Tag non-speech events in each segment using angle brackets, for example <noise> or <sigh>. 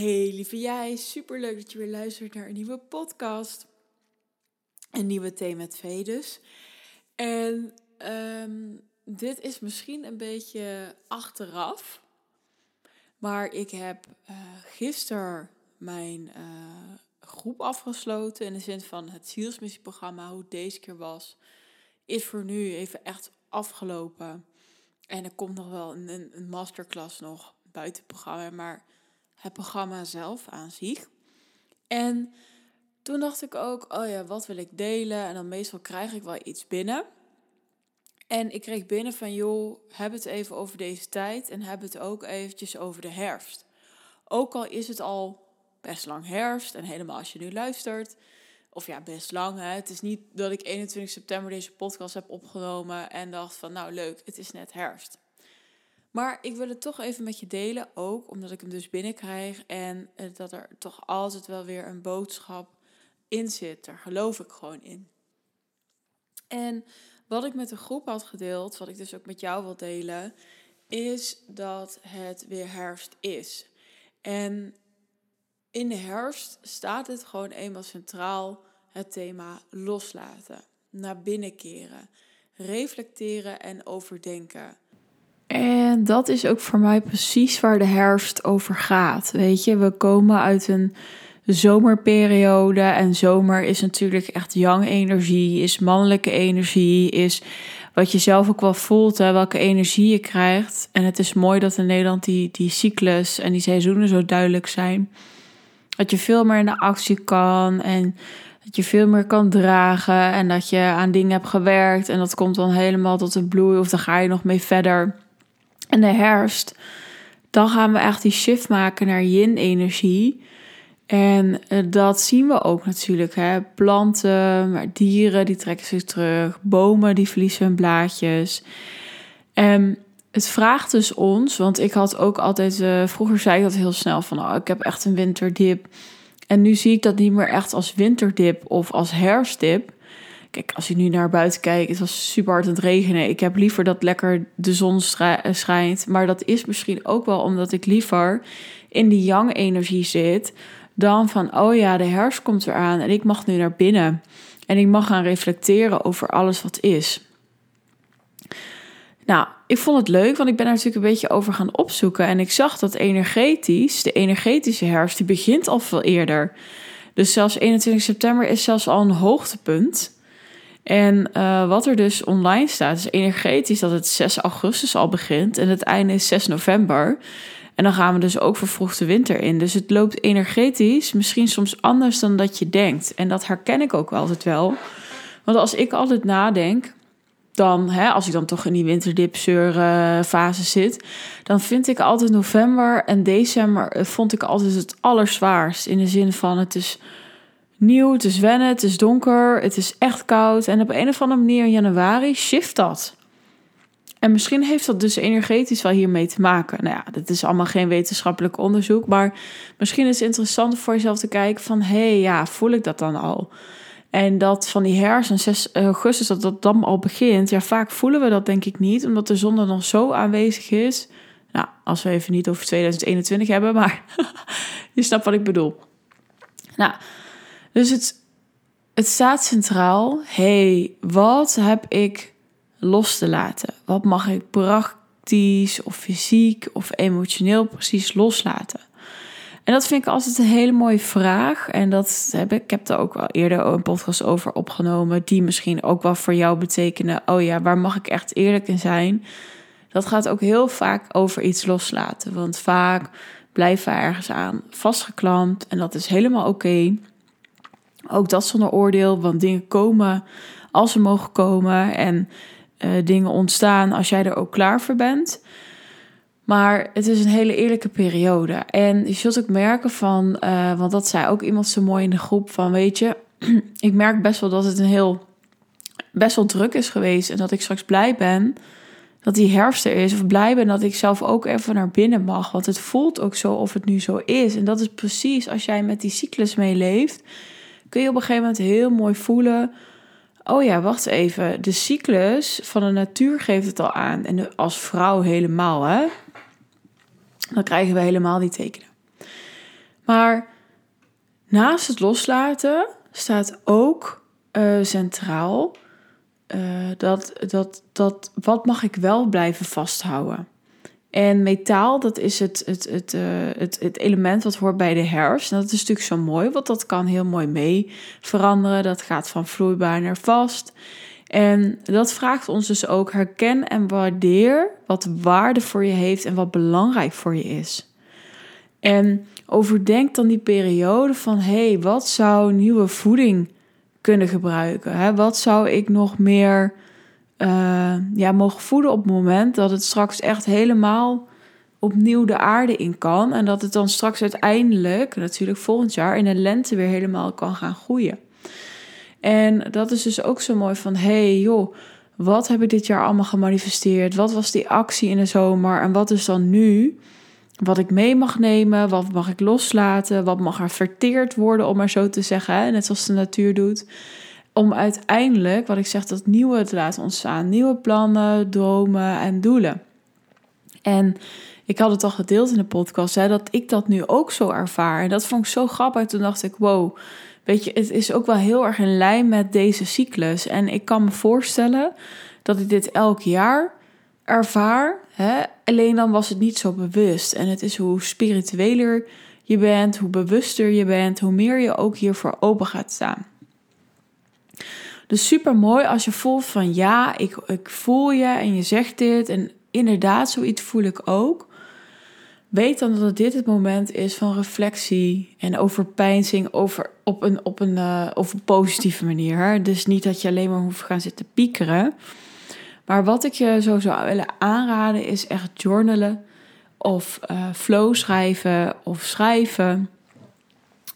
Hey lieve jij, super leuk dat je weer luistert naar een nieuwe podcast. Een nieuwe thema met V dus. En ehm, dit is misschien een beetje achteraf. Maar ik heb uh, gisteren mijn uh, groep afgesloten. In de zin van het zielsmissieprogramma, hoe het deze keer was. Is voor nu even echt afgelopen. En er komt nog wel een, een masterclass nog buiten het programma. Maar het programma zelf aan zich. En toen dacht ik ook, oh ja, wat wil ik delen? En dan meestal krijg ik wel iets binnen. En ik kreeg binnen van, joh, heb het even over deze tijd en heb het ook eventjes over de herfst. Ook al is het al best lang herfst en helemaal als je nu luistert, of ja, best lang. Het is niet dat ik 21 september deze podcast heb opgenomen en dacht van, nou leuk, het is net herfst. Maar ik wil het toch even met je delen, ook omdat ik hem dus binnenkrijg en eh, dat er toch altijd wel weer een boodschap in zit. Daar geloof ik gewoon in. En wat ik met de groep had gedeeld, wat ik dus ook met jou wil delen, is dat het weer herfst is. En in de herfst staat het gewoon eenmaal centraal het thema loslaten, naar binnen keren, reflecteren en overdenken. En dat is ook voor mij precies waar de herfst over gaat. Weet je, we komen uit een zomerperiode. En zomer is natuurlijk echt young energie, is mannelijke energie, is wat je zelf ook wel voelt, hè, welke energie je krijgt. En het is mooi dat in Nederland die, die cyclus en die seizoenen zo duidelijk zijn. Dat je veel meer in de actie kan en dat je veel meer kan dragen en dat je aan dingen hebt gewerkt en dat komt dan helemaal tot een bloei of dan ga je nog mee verder. En de herfst, dan gaan we echt die shift maken naar yin-energie. En eh, dat zien we ook natuurlijk. Hè? Planten, maar dieren die trekken zich terug. Bomen die verliezen hun blaadjes. En het vraagt dus ons, want ik had ook altijd, uh, vroeger zei ik dat heel snel van, oh, ik heb echt een winterdip. En nu zie ik dat niet meer echt als winterdip of als herfstdip. Kijk, als je nu naar buiten kijkt, het was super hard aan het regenen. Ik heb liever dat lekker de zon eh, schijnt. Maar dat is misschien ook wel omdat ik liever in die yang-energie zit. Dan van, oh ja, de herfst komt eraan en ik mag nu naar binnen. En ik mag gaan reflecteren over alles wat is. Nou, ik vond het leuk, want ik ben er natuurlijk een beetje over gaan opzoeken. En ik zag dat energetisch, de energetische herfst, die begint al veel eerder. Dus zelfs 21 september is zelfs al een hoogtepunt. En uh, wat er dus online staat, is energetisch dat het 6 augustus al begint en het einde is 6 november. En dan gaan we dus ook vervroegde winter in. Dus het loopt energetisch misschien soms anders dan dat je denkt. En dat herken ik ook altijd wel. Want als ik altijd nadenk, dan, hè, als ik dan toch in die winterdipseur fase zit, dan vind ik altijd november en december eh, vond ik altijd het allerzwaarst. In de zin van het is nieuw, het is wennen, het is donker, het is echt koud. En op een of andere manier in januari shift dat. En misschien heeft dat dus energetisch wel hiermee te maken. Nou ja, dat is allemaal geen wetenschappelijk onderzoek. Maar misschien is het interessant voor jezelf te kijken van... hé, hey, ja, voel ik dat dan al? En dat van die herfst en 6 augustus, dat dat dan al begint... ja, vaak voelen we dat denk ik niet, omdat de zon er nog zo aanwezig is. Nou, als we even niet over 2021 hebben, maar <laughs> je snapt wat ik bedoel. Nou, dus het, het staat centraal. hey, wat heb ik los te laten? Wat mag ik praktisch of fysiek of emotioneel precies loslaten? En dat vind ik altijd een hele mooie vraag. En dat heb ik, ik heb er ook al eerder een podcast over opgenomen. Die misschien ook wel voor jou betekenen. Oh ja, waar mag ik echt eerlijk in zijn? Dat gaat ook heel vaak over iets loslaten. Want vaak blijven we ergens aan vastgeklampt. En dat is helemaal oké. Ook dat zonder oordeel, want dingen komen als ze mogen komen en uh, dingen ontstaan als jij er ook klaar voor bent. Maar het is een hele eerlijke periode. En je zult ook merken van, uh, want dat zei ook iemand zo mooi in de groep, van weet je, <clears throat> ik merk best wel dat het een heel, best wel druk is geweest. En dat ik straks blij ben dat die herfst er is. Of blij ben dat ik zelf ook even naar binnen mag. Want het voelt ook zo of het nu zo is. En dat is precies als jij met die cyclus meeleeft kun je op een gegeven moment heel mooi voelen. Oh ja, wacht even. De cyclus van de natuur geeft het al aan. En als vrouw helemaal, hè? Dan krijgen we helemaal die tekenen. Maar naast het loslaten staat ook uh, centraal uh, dat, dat, dat wat mag ik wel blijven vasthouden. En metaal, dat is het, het, het, uh, het, het element wat hoort bij de herfst. En dat is natuurlijk zo mooi, want dat kan heel mooi mee veranderen. Dat gaat van vloeibaar naar vast. En dat vraagt ons dus ook herken en waardeer wat waarde voor je heeft en wat belangrijk voor je is. En overdenk dan die periode van hé, hey, wat zou nieuwe voeding kunnen gebruiken? Hè? Wat zou ik nog meer uh, ja, mogen voeden op het moment dat het straks echt helemaal opnieuw de aarde in kan. En dat het dan straks uiteindelijk, natuurlijk volgend jaar, in de lente weer helemaal kan gaan groeien. En dat is dus ook zo mooi van, hey joh, wat heb ik dit jaar allemaal gemanifesteerd? Wat was die actie in de zomer? En wat is dan nu wat ik mee mag nemen? Wat mag ik loslaten? Wat mag er verteerd worden, om maar zo te zeggen, net zoals de natuur doet. Om uiteindelijk, wat ik zeg, dat nieuwe te laten ontstaan. Nieuwe plannen, dromen en doelen. En ik had het al gedeeld in de podcast, hè, dat ik dat nu ook zo ervaar. En dat vond ik zo grappig. Toen dacht ik, wow, weet je, het is ook wel heel erg in lijn met deze cyclus. En ik kan me voorstellen dat ik dit elk jaar ervaar. Hè? Alleen dan was het niet zo bewust. En het is hoe spiritueler je bent, hoe bewuster je bent, hoe meer je ook hiervoor open gaat staan. Dus super mooi als je voelt van ja, ik, ik voel je en je zegt dit. En inderdaad, zoiets voel ik ook. Weet dan dat dit het moment is van reflectie en overpeinzing over, op, een, op, een, uh, positieve manier. Dus niet dat je alleen maar hoeft gaan zitten piekeren. Maar wat ik je zo zou willen aanraden is echt journalen of uh, flow schrijven of schrijven.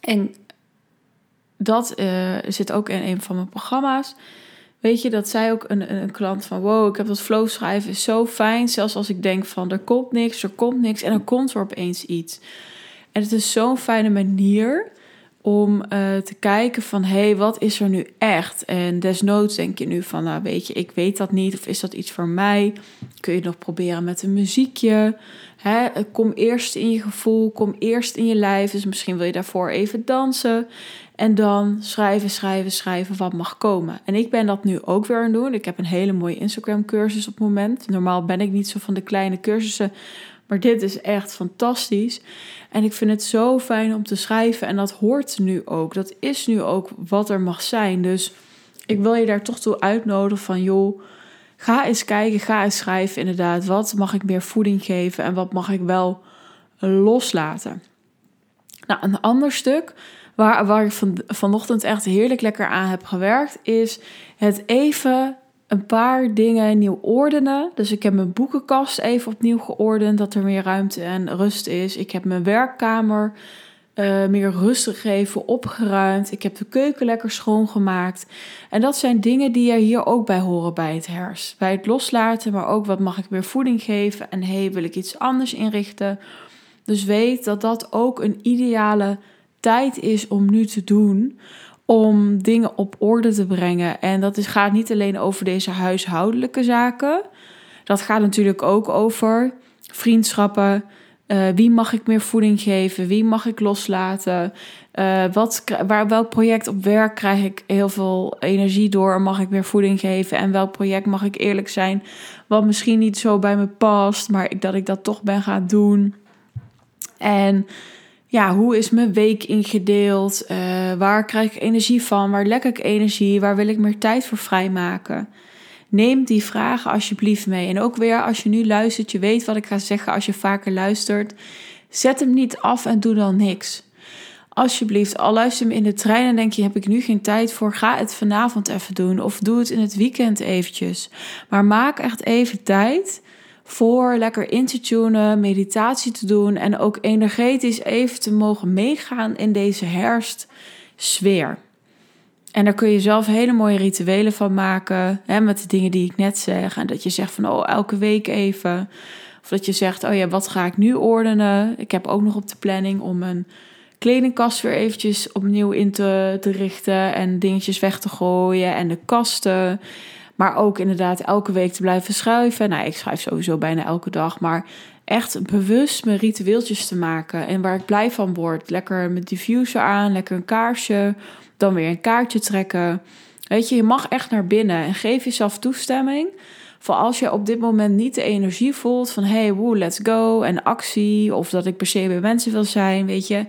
En dat uh, zit ook in een van mijn programma's. Weet je, dat zei ook een, een klant van... wow, ik heb dat flow schrijven, is zo fijn. Zelfs als ik denk van, er komt niks, er komt niks... en dan komt er opeens iets. En het is zo'n fijne manier om uh, te kijken van... hé, hey, wat is er nu echt? En desnoods denk je nu van, nou weet je, ik weet dat niet... of is dat iets voor mij? Kun je het nog proberen met een muziekje... Hè, kom eerst in je gevoel, kom eerst in je lijf. Dus misschien wil je daarvoor even dansen. En dan schrijven, schrijven, schrijven wat mag komen. En ik ben dat nu ook weer aan het doen. Ik heb een hele mooie Instagram cursus op het moment. Normaal ben ik niet zo van de kleine cursussen. Maar dit is echt fantastisch. En ik vind het zo fijn om te schrijven. En dat hoort nu ook. Dat is nu ook wat er mag zijn. Dus ik wil je daar toch toe uitnodigen van joh. Ga eens kijken, ga eens schrijven inderdaad. Wat mag ik meer voeding geven en wat mag ik wel loslaten? Nou, een ander stuk waar, waar ik van, vanochtend echt heerlijk lekker aan heb gewerkt, is het even een paar dingen nieuw ordenen. Dus ik heb mijn boekenkast even opnieuw geordend, dat er meer ruimte en rust is. Ik heb mijn werkkamer uh, meer rust gegeven, opgeruimd. Ik heb de keuken lekker schoongemaakt. En dat zijn dingen die er hier ook bij horen bij het herfst. Bij het loslaten, maar ook wat mag ik meer voeding geven. En hey, wil ik iets anders inrichten? Dus weet dat dat ook een ideale tijd is om nu te doen. Om dingen op orde te brengen. En dat is, gaat niet alleen over deze huishoudelijke zaken. Dat gaat natuurlijk ook over vriendschappen. Uh, wie mag ik meer voeding geven? Wie mag ik loslaten? Uh, wat, waar, welk project op werk krijg ik heel veel energie door? Mag ik meer voeding geven? En welk project mag ik eerlijk zijn? Wat misschien niet zo bij me past, maar dat ik dat toch ben gaan doen. En ja, hoe is mijn week ingedeeld? Uh, waar krijg ik energie van? Waar lek ik energie? Waar wil ik meer tijd voor vrijmaken? Neem die vragen alsjeblieft mee. En ook weer, als je nu luistert, je weet wat ik ga zeggen als je vaker luistert. Zet hem niet af en doe dan niks. Alsjeblieft, al luister me in de trein en denk je, heb ik nu geen tijd voor, ga het vanavond even doen. Of doe het in het weekend eventjes. Maar maak echt even tijd voor lekker in te tunen, meditatie te doen en ook energetisch even te mogen meegaan in deze herfstsfeer. En daar kun je zelf hele mooie rituelen van maken, hè, met de dingen die ik net zeg. En dat je zegt van, oh, elke week even. Of dat je zegt, oh ja, wat ga ik nu ordenen? Ik heb ook nog op de planning om een kledingkast weer eventjes opnieuw in te, te richten en dingetjes weg te gooien en de kasten. Maar ook inderdaad elke week te blijven schuiven. Nou, ik schrijf sowieso bijna elke dag. Maar echt bewust mijn ritueeltjes te maken. En waar ik blij van word. Lekker met diffuser aan, lekker een kaarsje. Dan weer een kaartje trekken. Weet je, je mag echt naar binnen. En geef jezelf toestemming. Voor als je op dit moment niet de energie voelt van... hey, woe, let's go en actie. Of dat ik per se bij mensen wil zijn, weet je.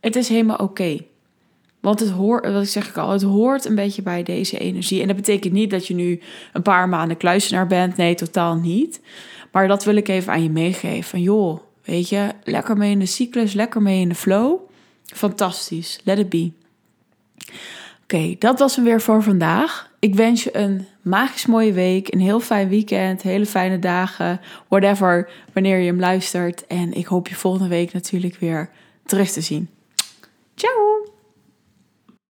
Het is helemaal oké. Want het hoort, wat ik zeg ik al, het hoort een beetje bij deze energie. En dat betekent niet dat je nu een paar maanden kluisenaar bent. Nee, totaal niet. Maar dat wil ik even aan je meegeven. Van joh, weet je, lekker mee in de cyclus, lekker mee in de flow. Fantastisch, let it be. Oké, dat was hem weer voor vandaag. Ik wens je een magisch mooie week, een heel fijn weekend, hele fijne dagen, whatever, wanneer je hem luistert. En ik hoop je volgende week natuurlijk weer terug te zien. Ciao!